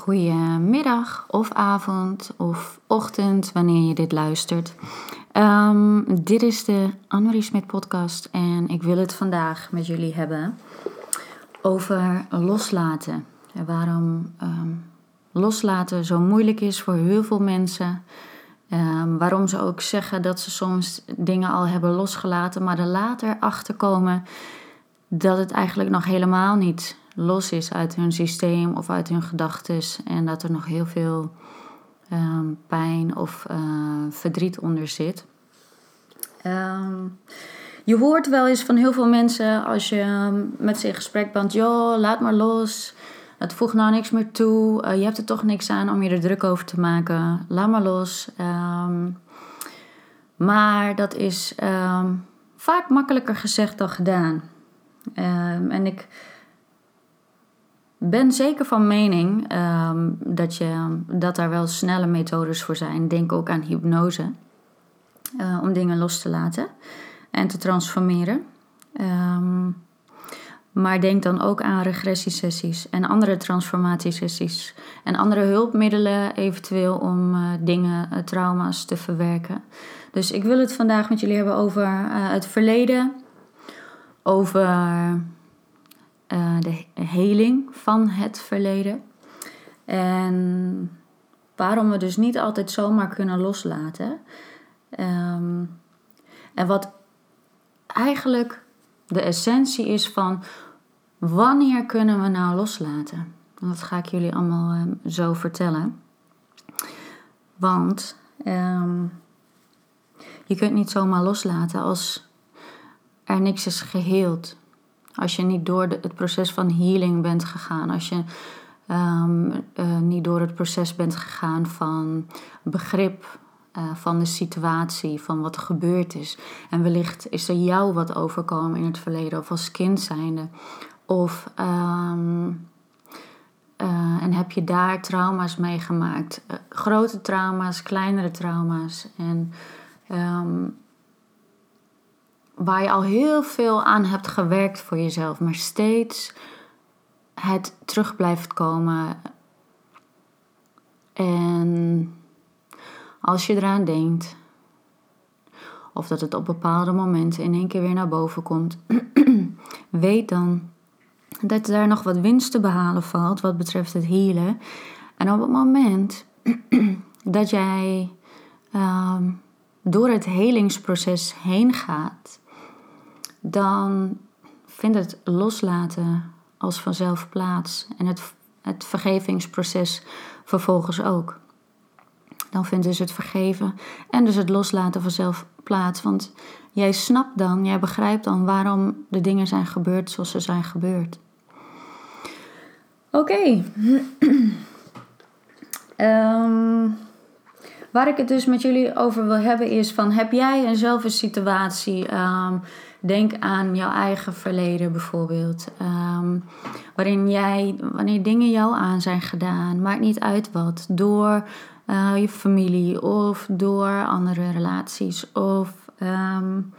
Goedemiddag of avond of ochtend wanneer je dit luistert. Ehm, dit is de Annemarie Smit podcast en ik wil het vandaag met jullie hebben over loslaten. En waarom ehm, loslaten zo moeilijk is voor heel veel mensen. Ehm, waarom ze ook zeggen dat ze soms dingen al hebben losgelaten, maar er later achter komen dat het eigenlijk nog helemaal niet los is uit hun systeem of uit hun gedachten. En dat er nog heel veel ehm, pijn of uh, verdriet onder zit. Ehm, je hoort wel eens van heel veel mensen als je ehm, met ze in gesprek bent: joh, laat maar los. Het voegt nou niks meer toe. Uh, je hebt er toch niks aan om je er druk over te maken. Laat maar los. maar dat is vaak makkelijker gezegd dan gedaan. en ik ben zeker van mening ehm, dat, je, dat daar wel snelle methodes voor zijn. Denk ook aan hypnose. Uh, om dingen los te laten en te transformeren. Ehm, maar denk dan ook aan regressiesessies en andere transformatiesessies. En andere hulpmiddelen eventueel om uh, dingen, uh, trauma's te verwerken. Dus ik wil het vandaag met jullie hebben over het verleden. Over uh, de heling van het verleden. En waarom we dus niet altijd zomaar kunnen loslaten. Um, en wat eigenlijk de essentie is van wanneer kunnen we nou loslaten? Dat ga ik jullie allemaal um, zo vertellen. Want um, je kunt niet zomaar loslaten als er niks is geheeld als je niet door het proces van healing bent gegaan, als je um, uh, niet door het proces bent gegaan van begrip uh, van de situatie, van wat er gebeurd is. En wellicht is er jou wat overkomen in het verleden, of als kind zijnde. Of um, uh, en heb je daar trauma's meegemaakt? grote trauma's, kleinere trauma's. En um, waar je al heel veel aan hebt gewerkt voor jezelf, maar steeds het terug blijft komen. En als je eraan denkt, of dat het op bepaalde momenten in één keer weer naar boven komt, weet dan dat daar nog wat winst te behalen valt wat betreft het healen. En op het moment dat jij um, door het helingsproces heen gaat, dan vindt het loslaten als vanzelf plaats en het, het vergevingsproces vervolgens ook. Dan vindt dus het vergeven en dus het loslaten vanzelf plaats. Want jij snapt dan, jij begrijpt dan waarom de dingen zijn gebeurd zoals ze zijn gebeurd. Oké. Ehm, waar ik het dus met jullie over wil hebben is van... heb jij eenzelfde situatie... Um, Denk aan jouw eigen verleden bijvoorbeeld. Ehm, waarin jij, wanneer dingen jou aan zijn gedaan, maakt niet uit wat, door uh, je familie of door andere relaties. Of um,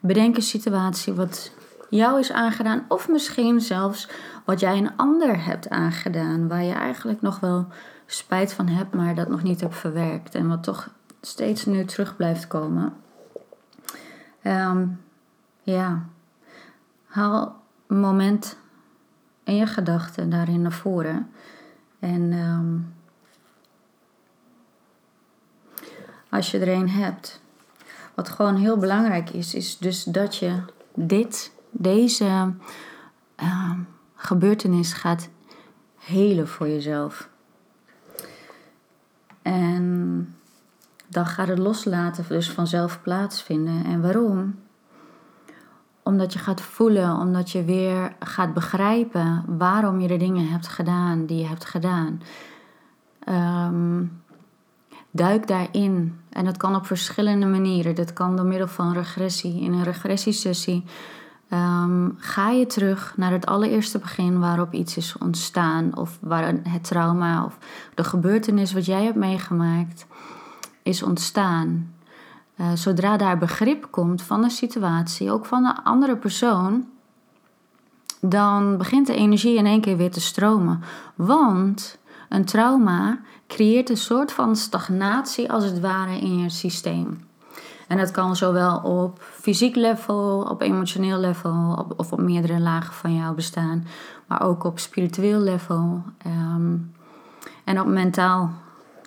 bedenk een situatie wat jou is aangedaan, of misschien zelfs wat jij een ander hebt aangedaan, waar je eigenlijk nog wel spijt van hebt, maar dat nog niet hebt verwerkt en wat toch steeds nu terug blijft komen. Um, ja, haal een moment in je gedachten daarin naar voren. En um, als je er een hebt, wat gewoon heel belangrijk is, is dus dat je dit, deze uh, gebeurtenis gaat helen voor jezelf. En dan gaat het loslaten dus vanzelf plaatsvinden. En waarom? Omdat je gaat voelen, omdat je weer gaat begrijpen waarom je de dingen hebt gedaan die je hebt gedaan. Um, duik daarin. En dat kan op verschillende manieren. Dat kan door middel van regressie. In een regressiesessie um, ga je terug naar het allereerste begin waarop iets is ontstaan. Of waar het trauma of de gebeurtenis wat jij hebt meegemaakt is ontstaan. Uh, zodra daar begrip komt van de situatie, ook van de andere persoon, dan begint de energie in één keer weer te stromen. Want een trauma creëert een soort van stagnatie als het ware in je systeem. En dat kan zowel op fysiek level, op emotioneel level op, of op meerdere lagen van jouw bestaan, maar ook op spiritueel level ehm, en op mentaal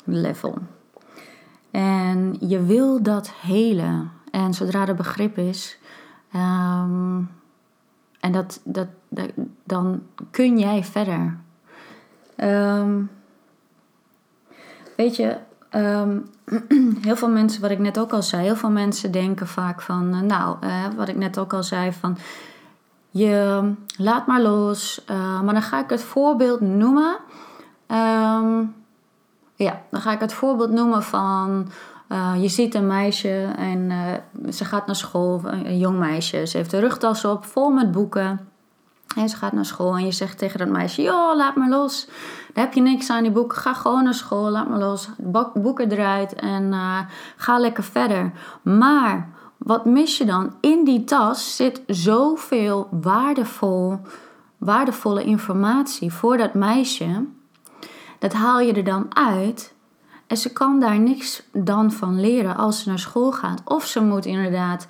level. En je wil dat helen. En zodra er begrip is, ehm, en dat, dat, dan kun jij verder. Ehm, weet je, Ehm, heel veel mensen, wat ik net ook al zei, heel veel mensen denken vaak van, eh, nou, uh, wat ik net ook al zei, van je laat maar los. Uh, maar dan ga ik het voorbeeld noemen. Um, ja, dan ga ik het voorbeeld noemen van je ziet een meisje en ze gaat naar school, een jong meisje. Ze heeft een rugtas op, vol met boeken. En ze gaat naar school en je zegt tegen dat meisje: Joh, laat me los. Daar heb je niks aan die boeken. Ga gewoon naar school, laat me los. Boeken eruit en uh, ga lekker verder. Maar wat mis je dan? In die tas zit zoveel waardevol, waardevolle informatie voor dat meisje. Dat haal je er dan uit. En ze kan daar niks dan van leren als ze naar school gaat. Of ze moet inderdaad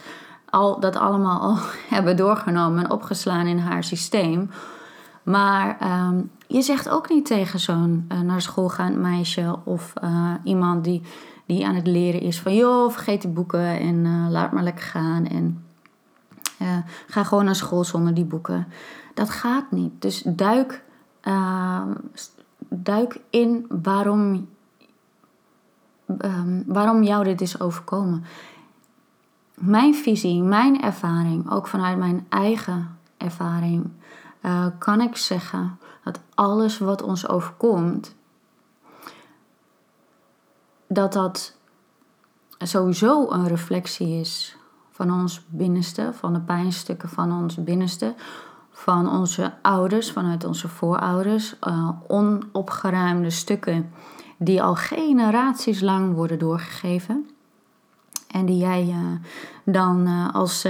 al dat allemaal al hebben doorgenomen en opgeslaan in haar systeem. Maar ehm, je zegt ook niet tegen zo'n uh, naar school gaand meisje of uh, iemand die, die aan het leren is van joh, vergeet die boeken en uh, laat maar lekker gaan en ga gewoon naar school zonder die boeken. Dat gaat niet. Dus duik, ehm, duik in waarom, um, waarom jou dit is overkomen. Mijn visie, mijn ervaring, ook vanuit mijn eigen ervaring, uh, kan ik zeggen dat alles wat ons overkomt, dat dat sowieso een reflectie is van ons binnenste, van de pijnstukken van ons binnenste, van onze ouders, vanuit onze voorouders, uh, onopgeruimde stukken die al generaties lang worden doorgegeven. En die jij uh, dan uh, als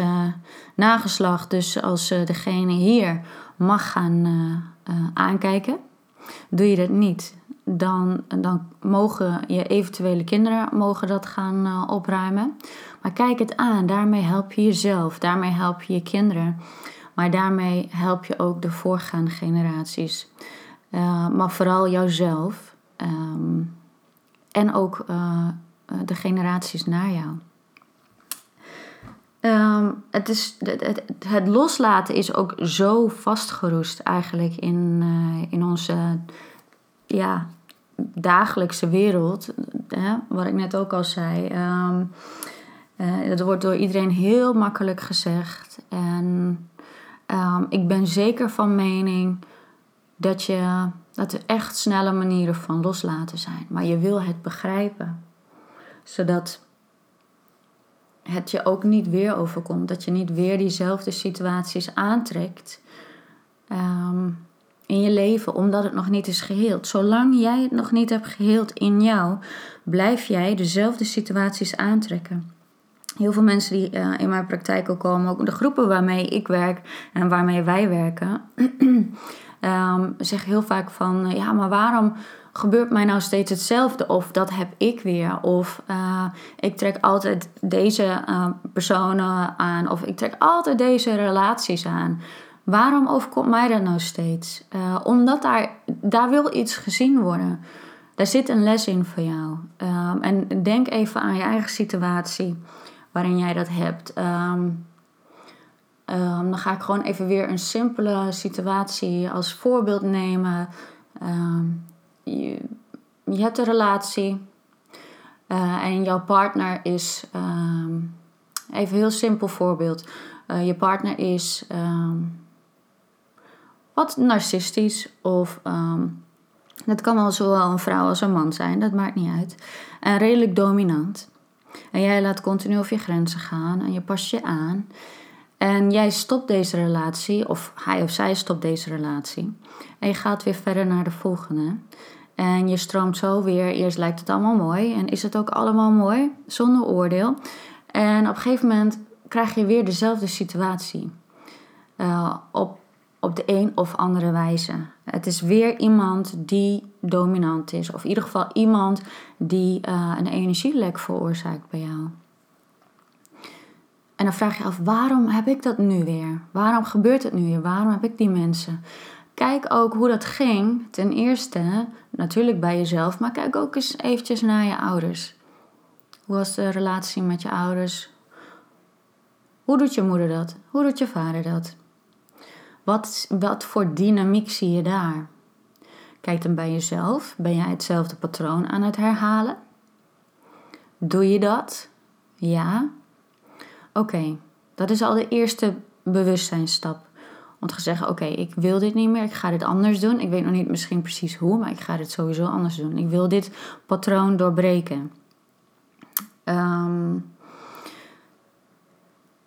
nageslacht, dus als degene hier, mag gaan aankijken. Doe je dat niet, dan, dan mogen je eventuele kinderen mogen dat gaan opruimen. Maar kijk het aan, daarmee help je jezelf, daarmee help je je kinderen. Maar daarmee help je ook de voorgaande generaties. maar vooral jouzelf. Um, en ook de generaties na jou. Ehm, het, is, het, het, loslaten is ook zo vastgeroest eigenlijk in, uh, in onze ja, dagelijkse wereld. Hè? Wat ik net ook al zei. Um, uh, dat wordt door iedereen heel makkelijk gezegd. En um, ik ben zeker van mening dat, je, dat er echt snelle manieren van loslaten zijn. Maar je wil het begrijpen. Zodat het je ook niet weer overkomt. Dat je niet weer diezelfde situaties aantrekt ehm, in je leven, omdat het nog niet is geheeld. Zolang jij het nog niet hebt geheeld in jou, blijf jij dezelfde situaties aantrekken. Heel veel mensen die uh, in mijn praktijk ook komen, ook de groepen waarmee ik werk en waarmee wij werken, um, zeggen heel vaak van ja, maar waarom gebeurt mij nou steeds hetzelfde? Of dat heb ik weer. Of uh, ik trek altijd deze personen aan. Of ik trek altijd deze relaties aan. Waarom overkomt mij dat nou steeds? Omdat daar, daar wil iets gezien worden. Daar zit een les in voor jou. Um, en denk even aan je eigen situatie waarin jij dat hebt. Um, um, dan ga ik gewoon even weer een simpele situatie als voorbeeld nemen. Um, je, je hebt een relatie uh, en jouw partner is, even heel simpel voorbeeld, uh, je partner is wat narcistisch of dat kan wel zowel een vrouw als een man zijn, dat maakt niet uit. En redelijk dominant. En jij laat continu over je grenzen gaan en je past je aan. En jij stopt deze relatie, of hij of zij stopt deze relatie. En je gaat weer verder naar de volgende. En je stroomt zo weer. Eerst lijkt het allemaal mooi. En is het ook allemaal mooi, zonder oordeel. En op een gegeven moment krijg je weer dezelfde situatie. Uh, op op de een of andere wijze. Het is weer iemand die dominant is, of in ieder geval iemand die uh, een energielek veroorzaakt bij jou. En dan vraag je af, waarom heb ik dat nu weer? Waarom gebeurt het nu weer? Waarom heb ik die mensen? Kijk ook hoe dat ging. Ten eerste, natuurlijk bij jezelf, maar kijk ook eens eventjes naar je ouders. Hoe was de relatie met je ouders? Hoe doet je moeder dat? Hoe doet je vader dat? Wat, wat voor dynamiek zie je daar? Kijk dan bij jezelf. Ben jij hetzelfde patroon aan het herhalen? Doe je dat? Ja. Oké, dat is al de eerste bewustzijnstap. Om te zeggen: Oké, ik wil dit niet meer, ik ga dit anders doen. Ik weet nog niet misschien precies hoe, maar ik ga dit sowieso anders doen. Ik wil dit patroon doorbreken. Um,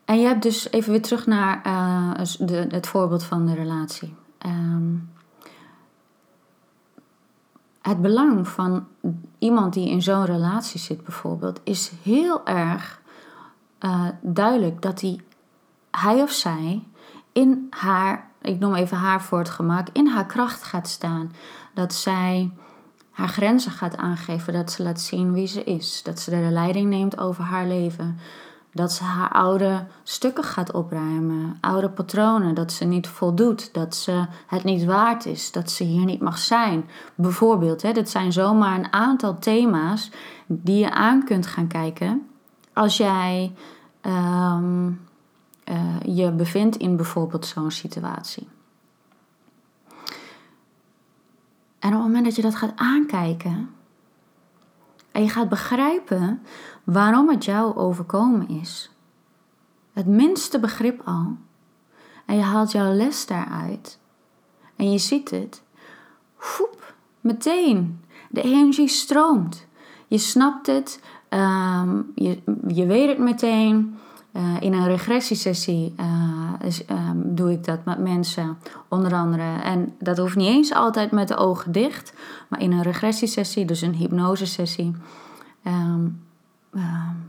en je hebt dus even weer terug naar uh, de, het voorbeeld van de relatie. Um, het belang van iemand die in zo'n relatie zit, bijvoorbeeld, is heel erg uh, duidelijk dat hij, hij of zij in haar, ik noem even haar voor het gemak, in haar kracht gaat staan. Dat zij haar grenzen gaat aangeven, dat ze laat zien wie ze is, dat ze de leiding neemt over haar leven. Dat ze haar oude stukken gaat opruimen, oude patronen, dat ze niet voldoet, dat ze het niet waard is, dat ze hier niet mag zijn. Bijvoorbeeld, hè, dit zijn zomaar een aantal thema's die je aan kunt gaan kijken als jij ehm, eh, je bevindt in bijvoorbeeld zo'n situatie. En op het moment dat je dat gaat aankijken en je gaat begrijpen waarom het jou overkomen is. Het minste begrip al. En je haalt jouw les daaruit. En je ziet het. Foep, meteen. De energie stroomt. Je snapt het. Ehm, je, je weet het meteen. Uh, in een regressiesessie uh, doe ik dat met mensen, onder andere. En dat hoeft niet eens altijd met de ogen dicht, maar in een regressiesessie, dus een hypnosesessie, um,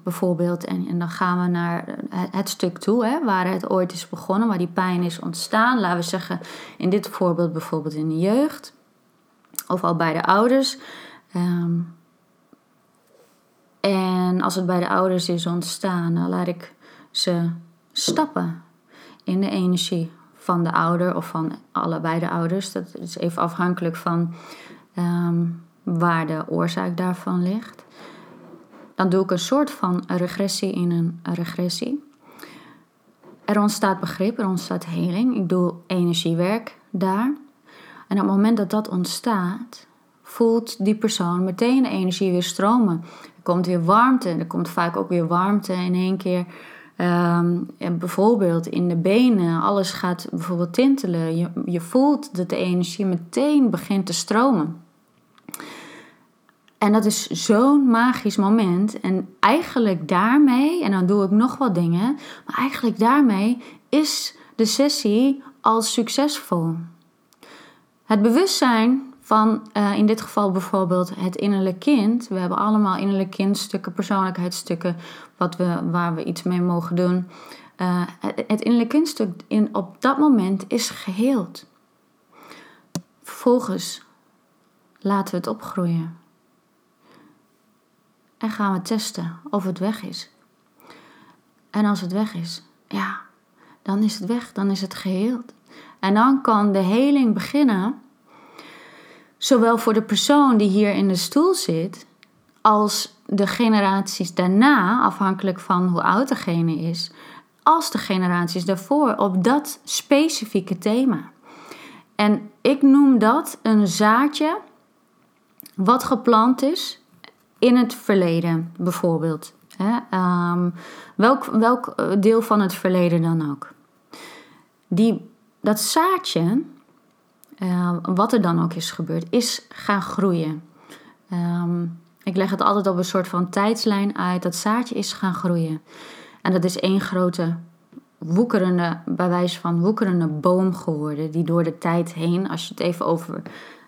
bijvoorbeeld. En, dan gaan we naar het, stuk toe, hè, waar het ooit is begonnen, waar die pijn is ontstaan. Laten we zeggen, in dit voorbeeld bijvoorbeeld in de jeugd, of al bij de ouders. En als het bij de ouders is ontstaan, dan laat ik ze stappen in de energie van de ouder of van allebei de ouders. Dat is even afhankelijk van um, waar de oorzaak daarvan ligt. Dan doe ik een soort van regressie in een regressie. Er ontstaat begrip, er ontstaat heling. Ik doe energiewerk daar. En op het moment dat dat ontstaat, voelt die persoon meteen de energie weer stromen. Er komt weer warmte. Er komt vaak ook weer warmte in één keer Um, bijvoorbeeld in de benen, alles gaat bijvoorbeeld tintelen. Je, je voelt dat de energie meteen begint te stromen. En dat is zo'n magisch moment. En eigenlijk daarmee, en dan doe ik nog wat dingen, maar eigenlijk daarmee is de sessie al succesvol. Het bewustzijn van uh, in dit geval bijvoorbeeld het innerlijk kind. We hebben allemaal innerlijk kindstukken, persoonlijkheidsstukken, wat we, waar we iets mee mogen doen. Uh, het, het innerlijk kindstuk in, op dat moment is geheeld. Vervolgens laten we het opgroeien. En gaan we testen of het weg is. En als het weg is, ja, dan is het weg, dan is het geheeld. En dan kan de heling beginnen Zowel voor de persoon die hier in de stoel zit, als de generaties daarna, afhankelijk van hoe oud degene is, als de generaties daarvoor op dat specifieke thema. En ik noem dat een zaadje wat geplant is in het verleden, bijvoorbeeld. Um, welk, welk deel van het verleden dan ook. Die, dat zaadje uh, wat er dan ook is gebeurd, is gaan groeien. Um, ik leg het altijd op een soort van tijdslijn uit. Dat zaadje is gaan groeien. En dat is één grote woekerende, bij wijze van woekerende boom geworden. Die door de tijd heen, als je het even over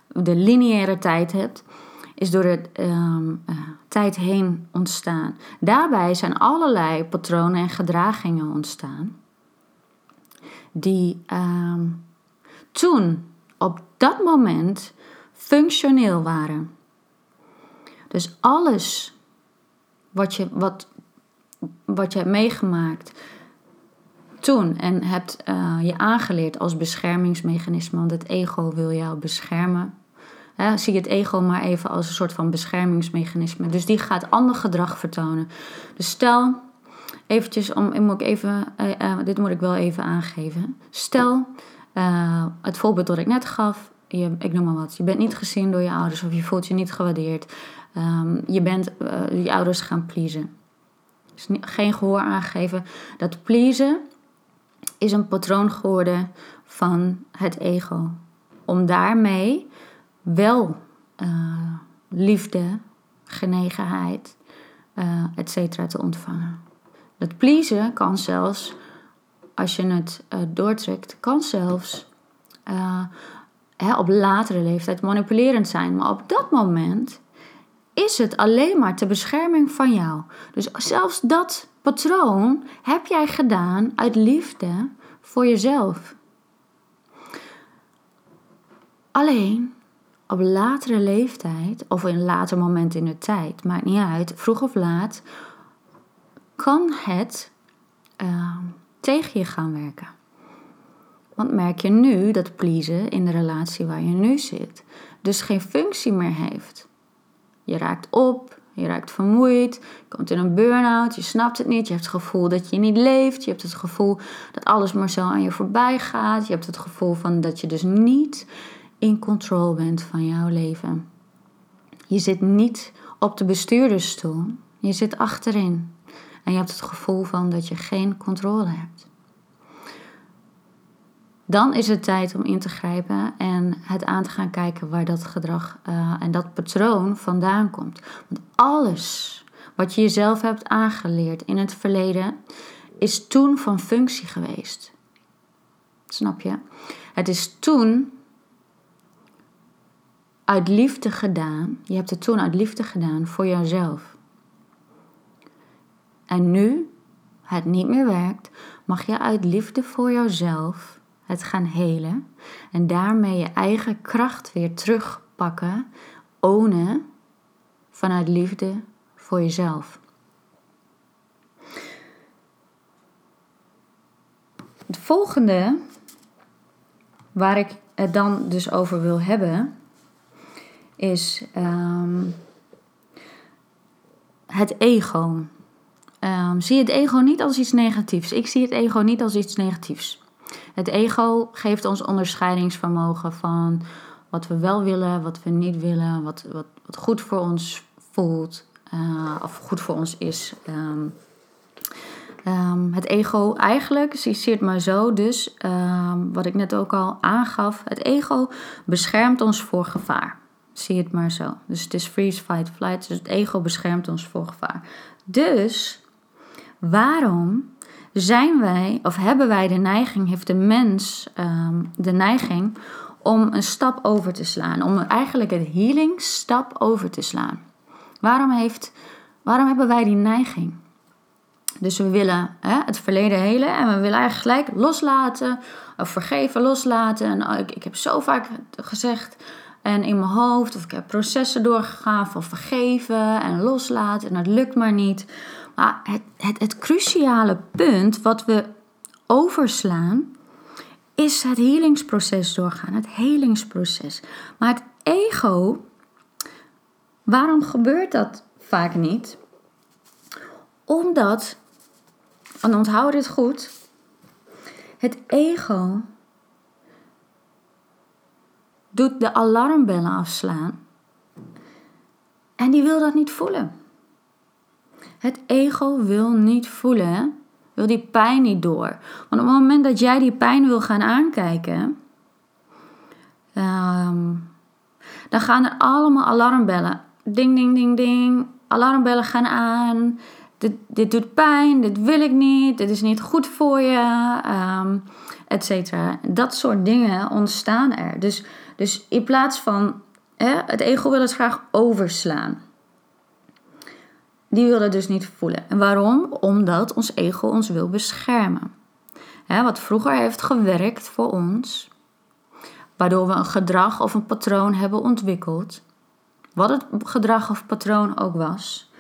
de lineaire tijd hebt, is door de um, uh, tijd heen ontstaan. Daarbij zijn allerlei patronen en gedragingen ontstaan. Die toen op dat moment functioneel waren. Dus alles wat je, wat, wat je hebt meegemaakt toen en hebt uh, je aangeleerd als beschermingsmechanisme, want het ego wil jou beschermen. Zie het ego maar even als een soort van beschermingsmechanisme. Dus die gaat ander gedrag vertonen. Dus stel, eventjes, om, moet ik even, uh, uh, dit moet ik wel even aangeven. Stel, het voorbeeld dat ik net gaf, je, ik noem maar wat, je bent niet gezien door je ouders of je voelt je niet gewaardeerd. Um, je bent je ouders gaan pleasen. Dus geen gehoor aangeven. Dat pleasen is een patroon geworden van het ego. Om daarmee wel uh, liefde, genegenheid, uh, et cetera te ontvangen. Dat pleasen kan zelfs, als je het uh, doortrekt, kan zelfs hè, op latere leeftijd manipulerend zijn. Maar op dat moment is het alleen maar ter bescherming van jou. Dus zelfs dat patroon heb jij gedaan uit liefde voor jezelf. Alleen op latere leeftijd, of in een later moment in de tijd, maakt niet uit, vroeg of laat, kan het uh, tegen je gaan werken. Want merk je nu dat pleasen in de relatie waar je nu zit, dus geen functie meer heeft. Je raakt op, je raakt vermoeid, je komt in een burn-out, je snapt het niet, je hebt het gevoel dat je niet leeft, je hebt het gevoel dat alles maar zo aan je voorbij gaat, je hebt het gevoel van dat je dus niet in control bent van jouw leven. Je zit niet op de bestuurdersstoel, je zit achterin en je hebt het gevoel van dat je geen controle hebt dan is het tijd om in te grijpen en het aan te gaan kijken waar dat gedrag uh, en dat patroon vandaan komt. Want alles wat je jezelf hebt aangeleerd in het verleden is toen van functie geweest. Snap je? Het is toen uit liefde gedaan. Je hebt het toen uit liefde gedaan voor jouzelf. En nu het niet meer werkt, mag je uit liefde voor jouzelf het gaan helen en daarmee je eigen kracht weer terugpakken, ownen vanuit liefde voor jezelf. Het volgende waar ik het dan dus over wil hebben is um, het ego. Um, zie het ego niet als iets negatiefs. Ik zie het ego niet als iets negatiefs. Het ego geeft ons onderscheidingsvermogen van wat we wel willen, wat we niet willen, wat, wat, wat goed voor ons voelt uh, of goed voor ons is. Um, um, het ego eigenlijk, het maar zo, dus wat ik net ook al aangaf, het ego beschermt ons voor gevaar. Zie het maar zo. Dus het is freeze, fight, flight. Dus het ego beschermt ons voor gevaar. Dus waarom zijn wij, of hebben wij de neiging, heeft de mens um, de neiging om een stap over te slaan. Om eigenlijk het healing stap over te slaan. Waarom, heeft, waarom hebben wij die neiging? Dus we willen hè, het verleden helen en we willen eigenlijk gelijk loslaten of vergeven, loslaten. En oh, ik, ik heb zo vaak gezegd en in mijn hoofd of ik heb processen doorgegaan van vergeven en loslaten en het lukt maar niet. Maar het, het, het cruciale punt wat we overslaan, is het helingsproces doorgaan. Het helingsproces. Maar het ego, waarom gebeurt dat vaak niet? Omdat, en onthoud dit goed, het ego doet de alarmbellen afslaan. En die wil dat niet voelen. Het ego wil niet voelen, wil die pijn niet door. Want op het moment dat jij die pijn wil gaan aankijken, ehm, dan gaan er allemaal alarmbellen. Ding, ding, ding, ding. Alarmbellen gaan aan. Dit, dit doet pijn, dit wil ik niet, dit is niet goed voor je, um, et cetera. Dat soort dingen ontstaan er. Dus, dus in plaats van hè, het ego wil het graag overslaan die wil dat dus niet voelen. En waarom? Omdat ons ego ons wil beschermen. wat vroeger heeft gewerkt voor ons, waardoor we een gedrag of een patroon hebben ontwikkeld, wat het gedrag of patroon ook was,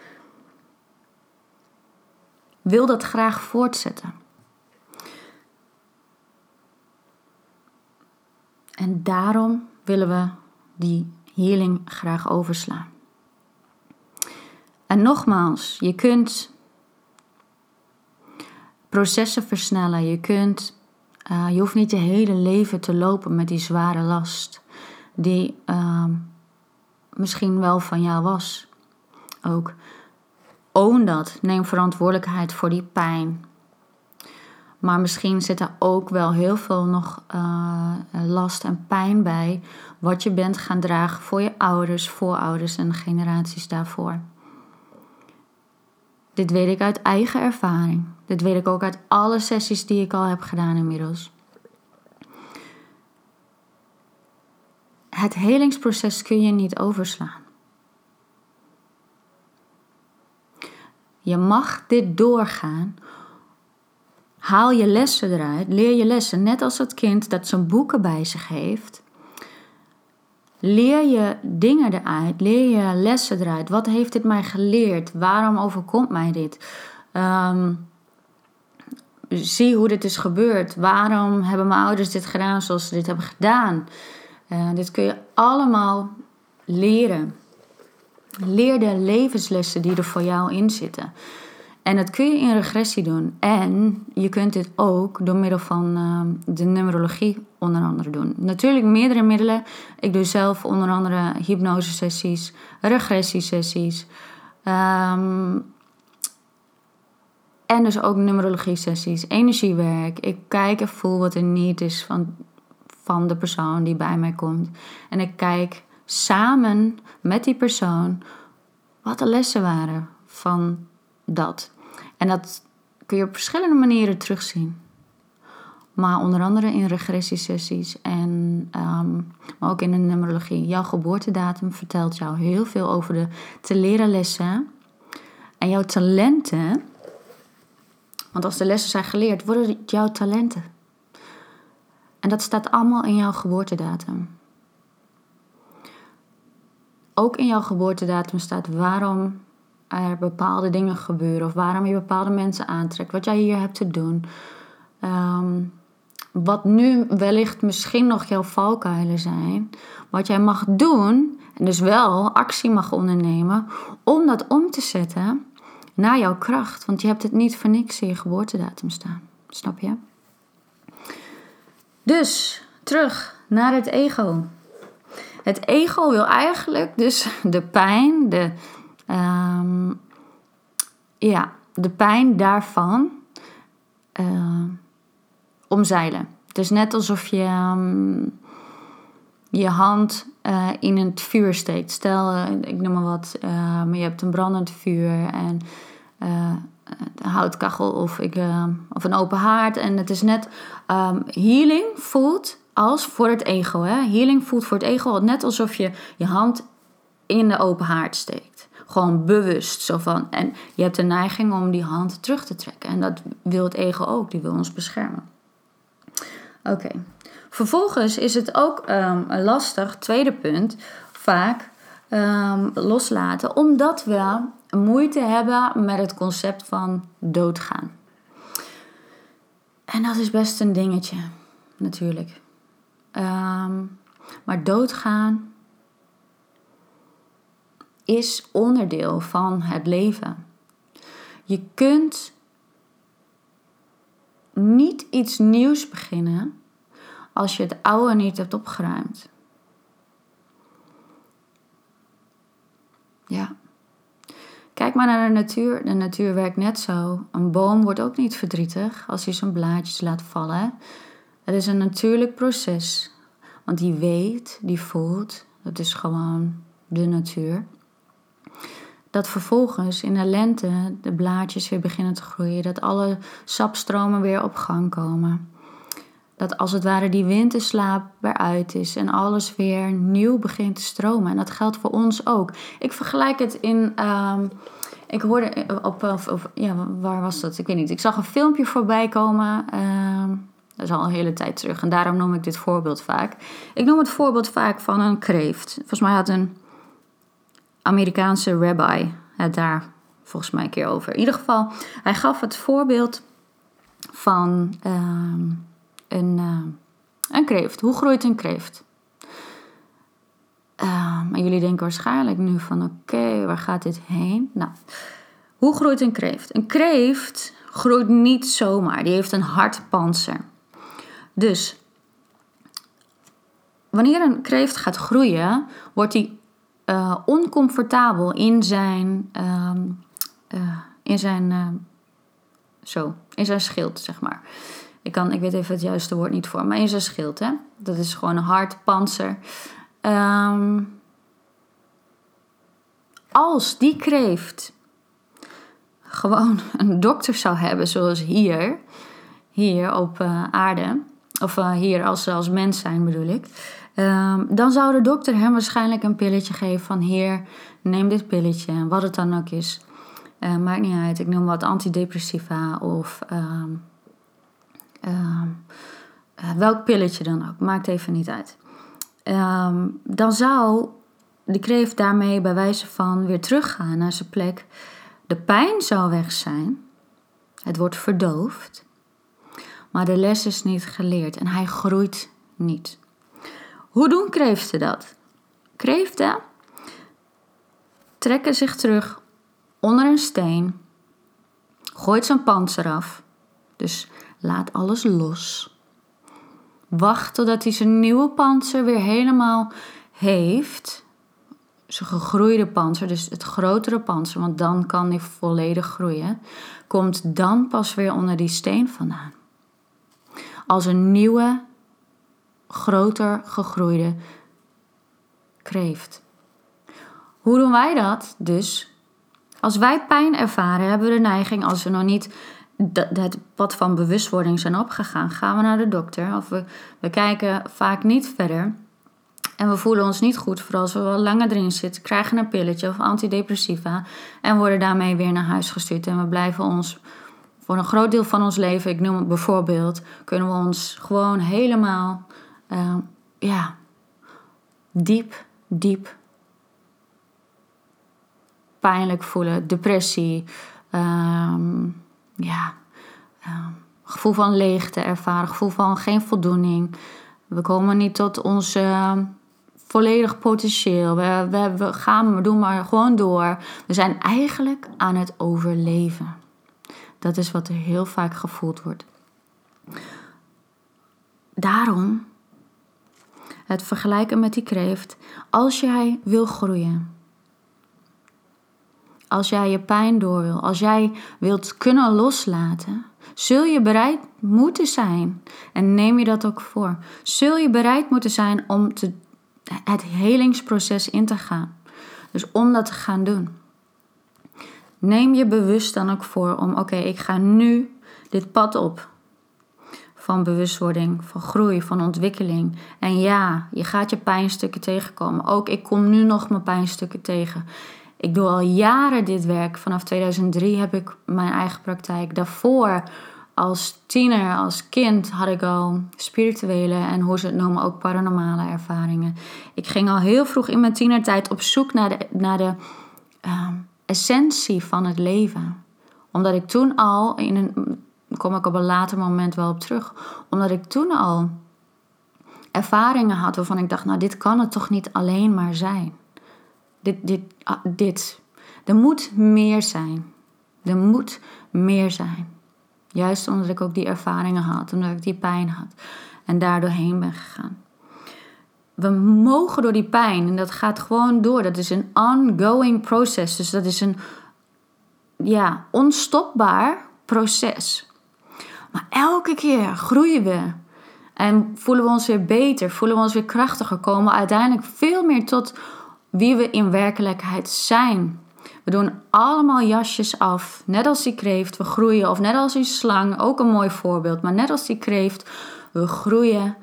wil dat graag voortzetten. En daarom willen we die healing graag overslaan. En nogmaals, je kunt processen versnellen. Je, kunt, uh, je hoeft niet je hele leven te lopen met die zware last, die uh, misschien wel van jou was. Ook own dat. Neem verantwoordelijkheid voor die pijn. Maar misschien zit er ook wel heel veel nog uh, last en pijn bij. Wat je bent gaan dragen voor je ouders, voorouders en generaties daarvoor. Dit weet ik uit eigen ervaring. Dit weet ik ook uit alle sessies die ik al heb gedaan inmiddels. Het helingsproces kun je niet overslaan. Je mag dit doorgaan. Haal je lessen eruit, leer je lessen, net als het kind dat zijn boeken bij zich heeft. Leer je dingen eruit, leer je lessen eruit. Wat heeft dit mij geleerd? Waarom overkomt mij dit? Um, zie hoe dit is gebeurd. Waarom hebben mijn ouders dit gedaan zoals ze dit hebben gedaan? Uh, dit kun je allemaal leren. Leer de levenslessen die er voor jou in zitten. En dat kun je in regressie doen. En je kunt dit ook door middel van uh, de numerologie onder andere doen. Natuurlijk meerdere middelen. Ik doe zelf onder andere hypnosesessies, regressiesessies. Um, en dus ook numerologie-sessies, energiewerk. Ik kijk en voel wat er niet is van, van de persoon die bij mij komt. En ik kijk samen met die persoon wat de lessen waren van dat. En dat kun je op verschillende manieren terugzien. Maar onder andere in regressiesessies en um, maar ook in de numerologie. Jouw geboortedatum vertelt jou heel veel over de te leren lessen. En jouw talenten want als de lessen zijn geleerd, worden het jouw talenten. En dat staat allemaal in jouw geboortedatum. Ook in jouw geboortedatum staat waarom er bepaalde dingen gebeuren of waarom je bepaalde mensen aantrekt, wat jij hier hebt te doen. Ehm, wat nu wellicht misschien nog jouw valkuilen zijn, wat jij mag doen en dus wel actie mag ondernemen om dat om te zetten naar jouw kracht. Want je hebt het niet voor niks in je geboortedatum staan. Snap je? Dus terug naar het ego. Het ego wil eigenlijk dus de pijn, de, um, ja, de pijn daarvan uh, omzeilen. Het is net alsof je um, je hand uh, in het vuur steekt. Stel, uh, ik noem maar wat, maar je hebt een brandend vuur en een houtkachel of, ik, of een open haard. En het is net healing voelt als voor het ego. Hè? Healing voelt voor het ego net alsof je je hand in de open haard steekt. Gewoon bewust. Zo van, en je hebt de neiging om die hand terug te trekken. En dat wil het ego ook. Die wil ons beschermen. Oké. Vervolgens is het ook um, lastig, tweede punt, vaak um, loslaten. Omdat we moeite hebben met het concept van doodgaan. En dat is best een dingetje, natuurlijk. Um, maar doodgaan is onderdeel van het leven. Je kunt niet iets nieuws beginnen als je het oude niet hebt opgeruimd. Ja. Kijk maar naar de natuur. De natuur werkt net zo. Een boom wordt ook niet verdrietig als hij zijn blaadjes laat vallen. Het is een natuurlijk proces. Want die weet, die voelt, dat is gewoon de natuur. Dat vervolgens in de lente de blaadjes weer beginnen te groeien. Dat alle sapstromen weer op gang komen. Dat als het ware die winterslaap weer uit is en alles weer nieuw begint te stromen. En dat geldt voor ons ook. Ik vergelijk het in. Ehm, ik hoorde op, of, of, ja, waar was dat? Ik weet niet. Ik zag een filmpje voorbij komen. Ehm, Dat is al een hele tijd terug. En daarom noem ik dit voorbeeld vaak. Ik noem het voorbeeld vaak van een kreeft. Volgens mij had een Amerikaanse rabbi het daar volgens mij een keer over. In ieder geval, hij gaf het voorbeeld van ehm, een, uh, een kreeft. Hoe groeit een kreeft? Maar jullie denken waarschijnlijk nu van oké, waar gaat dit heen? Nou, hoe groeit een kreeft? Een kreeft groeit niet zomaar. Die heeft een hard panzer. Dus wanneer een kreeft gaat groeien, wordt hij uh, oncomfortabel in zijn, uh, in zijn, uh, zo, in zijn schild, zeg maar. Ik, kan, ik weet even het juiste woord niet voor, maar in zijn schild. Hè? Dat is gewoon een hard panzer. Um, als die kreeft gewoon een dokter zou hebben, zoals hier, hier op aarde, of hier als, als mens zijn bedoel ik, um, dan zou de dokter hem waarschijnlijk een pilletje geven van hier, neem dit pilletje, en wat het dan ook is. Uh, maakt niet uit, ik noem wat antidepressiva of um, welk pilletje dan ook, maakt even niet uit. Dan zou de kreeft daarmee bij wijze van weer teruggaan naar zijn plek. De pijn zou weg zijn. Het wordt verdoofd. Maar de les is niet geleerd en hij groeit niet. Hoe doen kreeften dat? Kreeften trekken zich terug onder een steen, gooit zijn panzer af, dus laat alles los. Wacht totdat hij zijn nieuwe panzer weer helemaal heeft. Zijn gegroeide panzer, dus het grotere panzer, want dan kan hij volledig groeien. Komt dan pas weer onder die steen vandaan. Als een nieuwe, groter gegroeide kreeft. Hoe doen wij dat? Dus als wij pijn ervaren, hebben we de neiging, als we nog niet het pad van bewustwording zijn opgegaan, gaan we naar de dokter. Of we, we kijken vaak niet verder. En we voelen ons niet goed, vooral als we wel langer erin zitten, krijgen een pilletje of antidepressiva en worden daarmee weer naar huis gestuurd. En we blijven ons voor een groot deel van ons leven, ik noem het bijvoorbeeld, kunnen we ons gewoon helemaal, uh, ja, diep, diep pijnlijk voelen. Depressie, um, ja, uh, gevoel van leegte ervaren, gevoel van geen voldoening. We komen niet tot ons volledig potentieel. We, we, we, gaan, we doen maar gewoon door. We zijn eigenlijk aan het overleven. Dat is wat er heel vaak gevoeld wordt. Daarom het vergelijken met die kreeft. Als jij wil groeien, als jij je pijn door wil, als jij wilt kunnen loslaten, zul je bereid moeten zijn, en neem je dat ook voor, zul je bereid moeten zijn om te, het helingsproces in te gaan. Dus om dat te gaan doen. Neem je bewust dan ook voor om, oké, ik ga nu dit pad op van bewustwording, van groei, van ontwikkeling. En ja, je gaat je pijnstukken tegenkomen. Ook ik kom nu nog mijn pijnstukken tegen. Ik doe al jaren dit werk. Vanaf 2003 heb ik mijn eigen praktijk. Daarvoor, als tiener, als kind, had ik al spirituele en hoe ze het noemen ook paranormale ervaringen. Ik ging al heel vroeg in mijn tienertijd op zoek naar de, naar de uh, essentie van het leven. Omdat ik toen al, in een, kom ik op een later moment wel op terug, omdat ik toen al ervaringen had waarvan ik dacht, nou dit kan het toch niet alleen maar zijn. Dit, dit, ah, dit. Er moet meer zijn. Er moet meer zijn. Juist omdat ik ook die ervaringen had, omdat ik die pijn had en daardoor heen ben gegaan. We mogen door die pijn en dat gaat gewoon door. Dat is een ongoing proces. Dus dat is een ja, onstopbaar proces. Maar elke keer groeien we en voelen we ons weer beter, voelen we ons weer krachtiger, komen we uiteindelijk veel meer tot wie we in werkelijkheid zijn. We doen allemaal jasjes af, net als die kreeft, we groeien. Of net als die slang, ook een mooi voorbeeld. Maar net als die kreeft, we groeien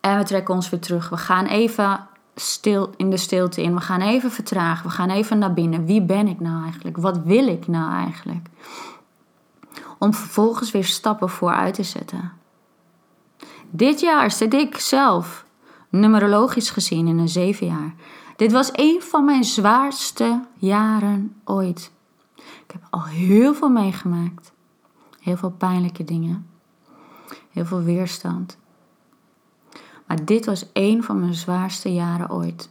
en we trekken ons weer terug. We gaan even stil in de stilte in. We gaan even vertragen. We gaan even naar binnen. Wie ben ik nou eigenlijk? Wat wil ik nou eigenlijk? Om vervolgens weer stappen vooruit te zetten. Dit jaar zit ik zelf, numerologisch gezien, in een zeven jaar. Dit was een van mijn zwaarste jaren ooit. Ik heb al heel veel meegemaakt. Heel veel pijnlijke dingen. Heel veel weerstand. Maar dit was een van mijn zwaarste jaren ooit.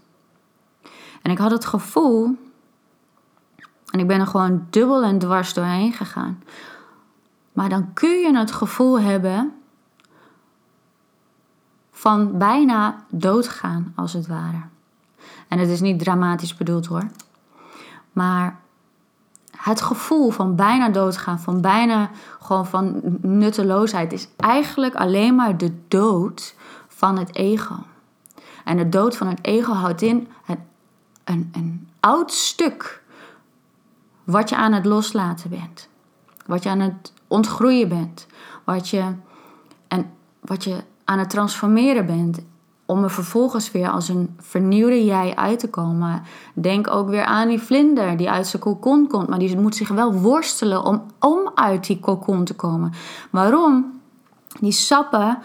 En ik had het gevoel, en ik ben er gewoon dubbel en dwars doorheen gegaan. Maar dan kun je het gevoel hebben van bijna doodgaan, als het ware. En het is niet dramatisch bedoeld hoor. Maar het gevoel van bijna doodgaan, van bijna gewoon van nutteloosheid, is eigenlijk alleen maar de dood van het ego. En de dood van het ego houdt in een, een, een oud stuk wat je aan het loslaten bent. Wat je aan het ontgroeien bent. Wat je, en wat je aan het transformeren bent. Om er vervolgens weer als een vernieuwde jij uit te komen. Denk ook weer aan die vlinder die uit zijn kokon komt. Maar die moet zich wel worstelen om, om uit die kokon te komen. Waarom? Die sappen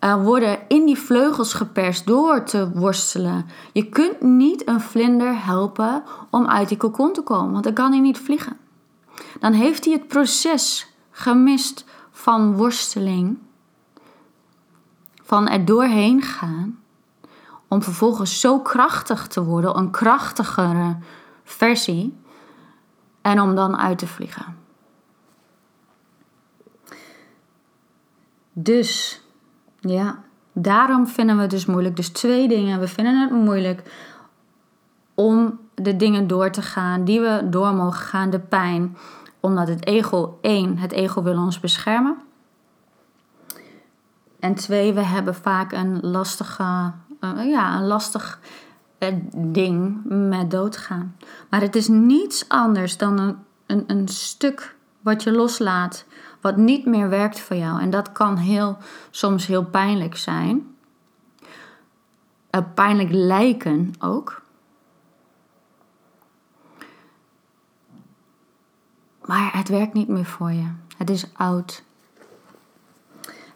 uh, worden in die vleugels geperst door te worstelen. Je kunt niet een vlinder helpen om uit die kokon te komen, want dan kan hij niet vliegen. Dan heeft hij het proces gemist van worsteling, van er doorheen gaan, om vervolgens zo krachtig te worden, een krachtigere versie, en om dan uit te vliegen. Dus ja, daarom vinden we het dus moeilijk. Dus twee dingen. We vinden het moeilijk om de dingen door te gaan die we door mogen gaan, de pijn. Omdat het ego, één, het ego wil ons beschermen. En twee, we hebben vaak een lastige, uh, ja, een lastig uh, ding met doodgaan. Maar het is niets anders dan een, een, stuk wat je loslaat wat niet meer werkt voor jou. En dat kan heel, soms heel pijnlijk zijn. Uh, pijnlijk lijken ook. Maar het werkt niet meer voor je. Het is oud.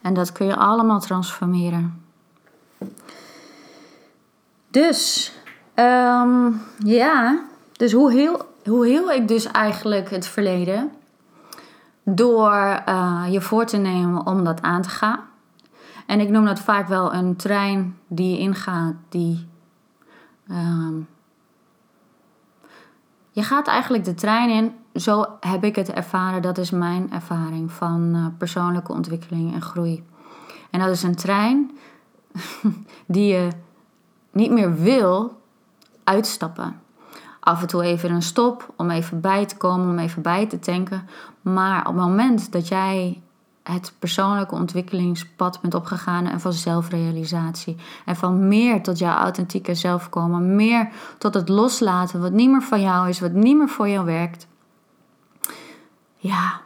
En dat kun je allemaal transformeren. Dus, um, ja. Dus hoe heel, hoe heel ik dus eigenlijk het verleden? door uh, je voor te nemen om dat aan te gaan. En ik noem dat vaak wel een trein die je ingaat, die. Um, je gaat eigenlijk de trein in, zo heb ik het ervaren, dat is mijn ervaring van uh, persoonlijke ontwikkeling en groei. En dat is een trein die je niet meer wil uitstappen af en toe even een stop om even bij te komen, om even bij te tanken. Maar op het moment dat jij het persoonlijke ontwikkelingspad bent opgegaan en van zelfrealisatie en van meer tot jouw authentieke zelf komen, meer tot het loslaten wat niet meer van jou is, wat niet meer voor jou werkt. Ja,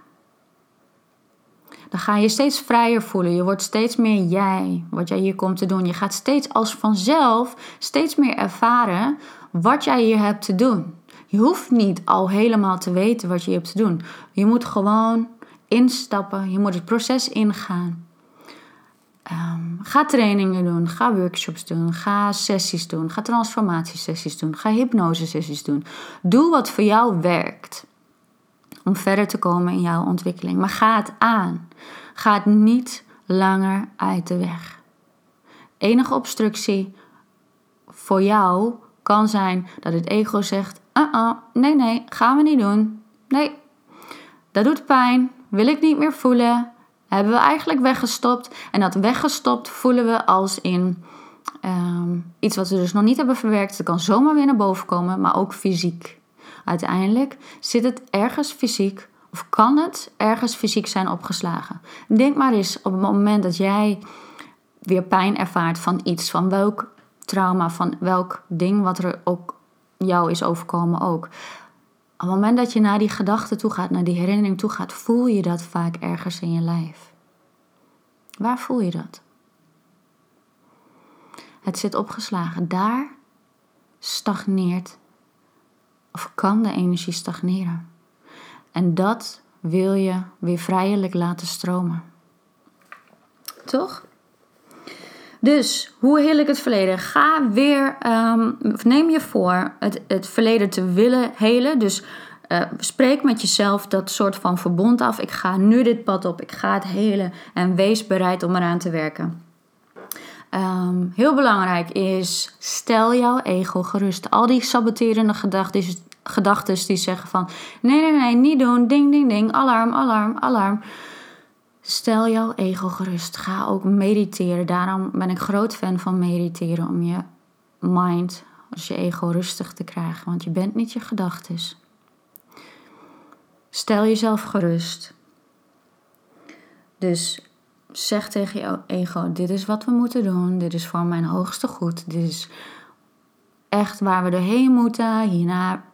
dan ga je steeds vrijer voelen. Je wordt steeds meer jij, wat jij hier komt te doen. Je gaat steeds als vanzelf steeds meer ervaren wat jij hier hebt te doen. Je hoeft niet al helemaal te weten wat je hebt te doen. Je moet gewoon instappen, je moet het proces ingaan. Um, ga trainingen doen, ga workshops doen, ga sessies doen, ga transformatiesessies doen, ga hypnosesessies doen. Doe wat voor jou werkt om verder te komen in jouw ontwikkeling. Maar ga het aan. Ga het niet langer uit de weg. Enige obstructie voor jou kan zijn dat het ego zegt: uh -uh, nee, nee, gaan we niet doen. Nee, dat doet pijn, wil ik niet meer voelen. Hebben we eigenlijk weggestopt. En dat weggestopt voelen we als in ehm, iets wat we dus nog niet hebben verwerkt. Het kan zomaar weer naar boven komen, maar ook fysiek. Uiteindelijk zit het ergens fysiek of kan het ergens fysiek zijn opgeslagen. Denk maar eens op het moment dat jij weer pijn ervaart van iets, van welk trauma, van welk ding wat er ook jou is overkomen ook. Op het moment dat je naar die gedachte toe gaat, naar die herinnering toe gaat, voel je dat vaak ergens in je lijf. Waar voel je dat? Het zit opgeslagen. Daar stagneert of kan de energie stagneren. En dat wil je weer vrijelijk laten stromen. Toch? Dus hoe heel ik het verleden? Ga weer, um, neem je voor het, het verleden te willen helen. Dus uh, spreek met jezelf dat soort van verbond af. Ik ga nu dit pad op, ik ga het helen en wees bereid om eraan te werken. Um, heel belangrijk is, stel jouw ego gerust. Al die saboterende gedachten die zeggen van... Nee, nee, nee, niet doen. Ding, ding, ding. Alarm, alarm, alarm. Stel jouw ego gerust. Ga ook mediteren. Daarom ben ik groot fan van mediteren. Om je mind, als je ego rustig te krijgen. Want je bent niet je gedachten. Stel jezelf gerust. Dus zeg tegen je ego: Dit is wat we moeten doen. Dit is voor mijn hoogste goed. Dit is echt waar we doorheen moeten. Hierna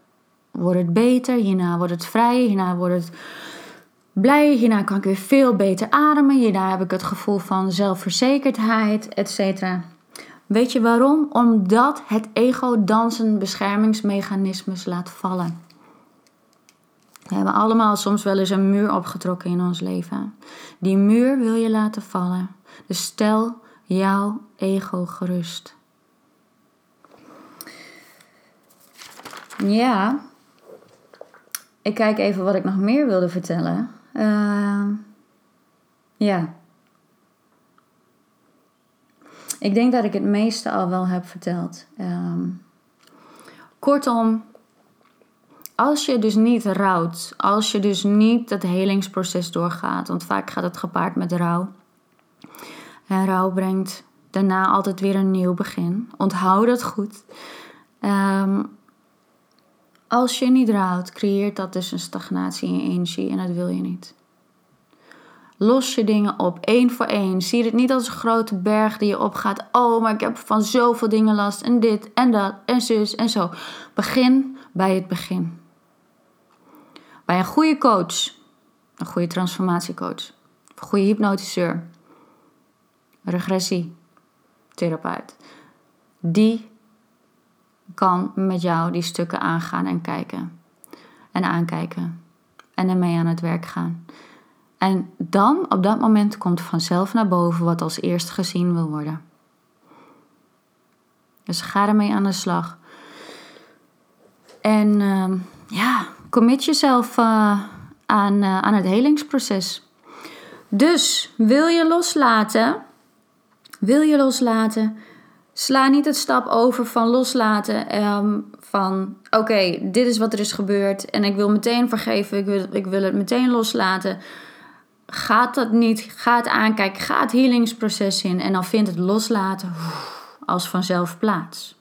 wordt het beter. Hierna wordt het vrij. Hierna wordt het blij. Hierna kan ik weer veel beter ademen. Hierna heb ik het gevoel van zelfverzekerdheid, etc. Weet je waarom? Omdat het ego dansen beschermingsmechanismes laat vallen. We hebben allemaal soms wel eens een muur opgetrokken in ons leven. Die muur wil je laten vallen. Dus stel jouw ego gerust. Ja, ik kijk even wat ik nog meer wilde vertellen. Uh, ja. Ik denk dat ik het meeste al wel heb verteld. Um, kortom, als je dus niet rouwt, als je dus niet het helingsproces doorgaat, want vaak gaat het gepaard met rouw. En rouw brengt daarna altijd weer een nieuw begin. Onthoud dat goed. Um, als je niet rouwt, creëert dat dus een stagnatie in energie en dat wil je niet. Los je dingen op, één voor één. Zie het niet als een grote berg die je opgaat. Oh, maar ik heb van zoveel dingen last en dit en dat en zus en zo. Begin bij het begin. Bij een goede coach, een goede transformatiecoach, een goede hypnotiseur, regressietherapeut, die kan met jou die stukken aangaan en kijken. En aankijken. En ermee aan het werk gaan. En dan, op dat moment, komt vanzelf naar boven wat als eerst gezien wil worden. Dus ga ermee aan de slag. En uh, ja, commit jezelf uh, aan, uh, aan het helingsproces. Dus wil je loslaten? Wil je loslaten? Sla niet het stap over van loslaten. Um, van oké, dit is wat er is gebeurd en ik wil meteen vergeven. Ik wil, ik wil het meteen loslaten. Gaat dat niet? Ga het aankijken. Ga het healingsproces in. En dan vindt het loslaten als vanzelf plaats.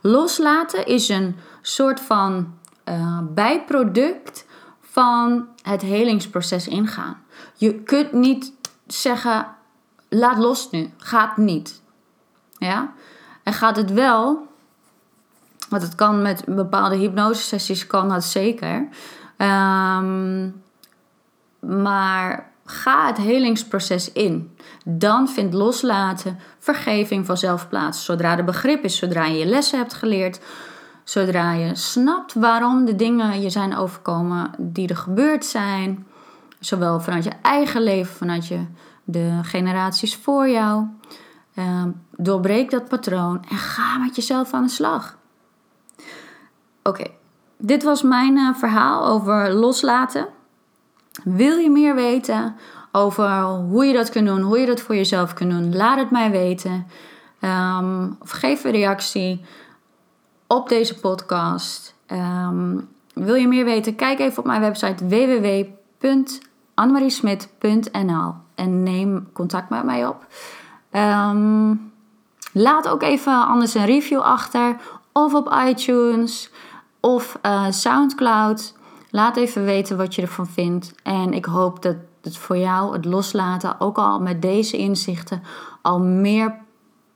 Loslaten is een soort van uh, bijproduct van het helingsproces ingaan. Je kunt niet zeggen: laat los nu. Gaat niet. Ja? En gaat het wel, want het kan met bepaalde hypnosesessies, kan dat zeker. Um, maar ga het helingsproces in. Dan vindt loslaten, vergeving vanzelf plaats. Zodra er begrip is, zodra je je lessen hebt geleerd, zodra je snapt waarom de dingen je zijn overkomen die er gebeurd zijn, zowel vanuit je eigen leven, vanuit je, de generaties voor jou. Uh, doorbreek dat patroon en ga met jezelf aan de slag. Oké, dit was mijn uh, verhaal over loslaten. Wil je meer weten over hoe je dat kunt doen, hoe je dat voor jezelf kunt doen? Laat het mij weten. Um, of geef een reactie op deze podcast. Um, wil je meer weten? Kijk even op mijn website www.annemariesmit.nl en neem contact met mij op. Um, laat ook even anders een review achter, of op iTunes of uh, SoundCloud. Laat even weten wat je ervan vindt. En ik hoop dat het voor jou, het loslaten, ook al met deze inzichten, al meer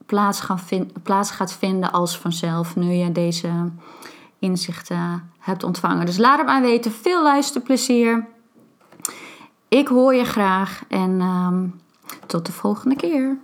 plaats, gaan plaats gaat vinden als vanzelf. Nu je deze inzichten hebt ontvangen. Dus laat het maar weten. Veel luisterplezier. Ik hoor je graag en um, tot de volgende keer.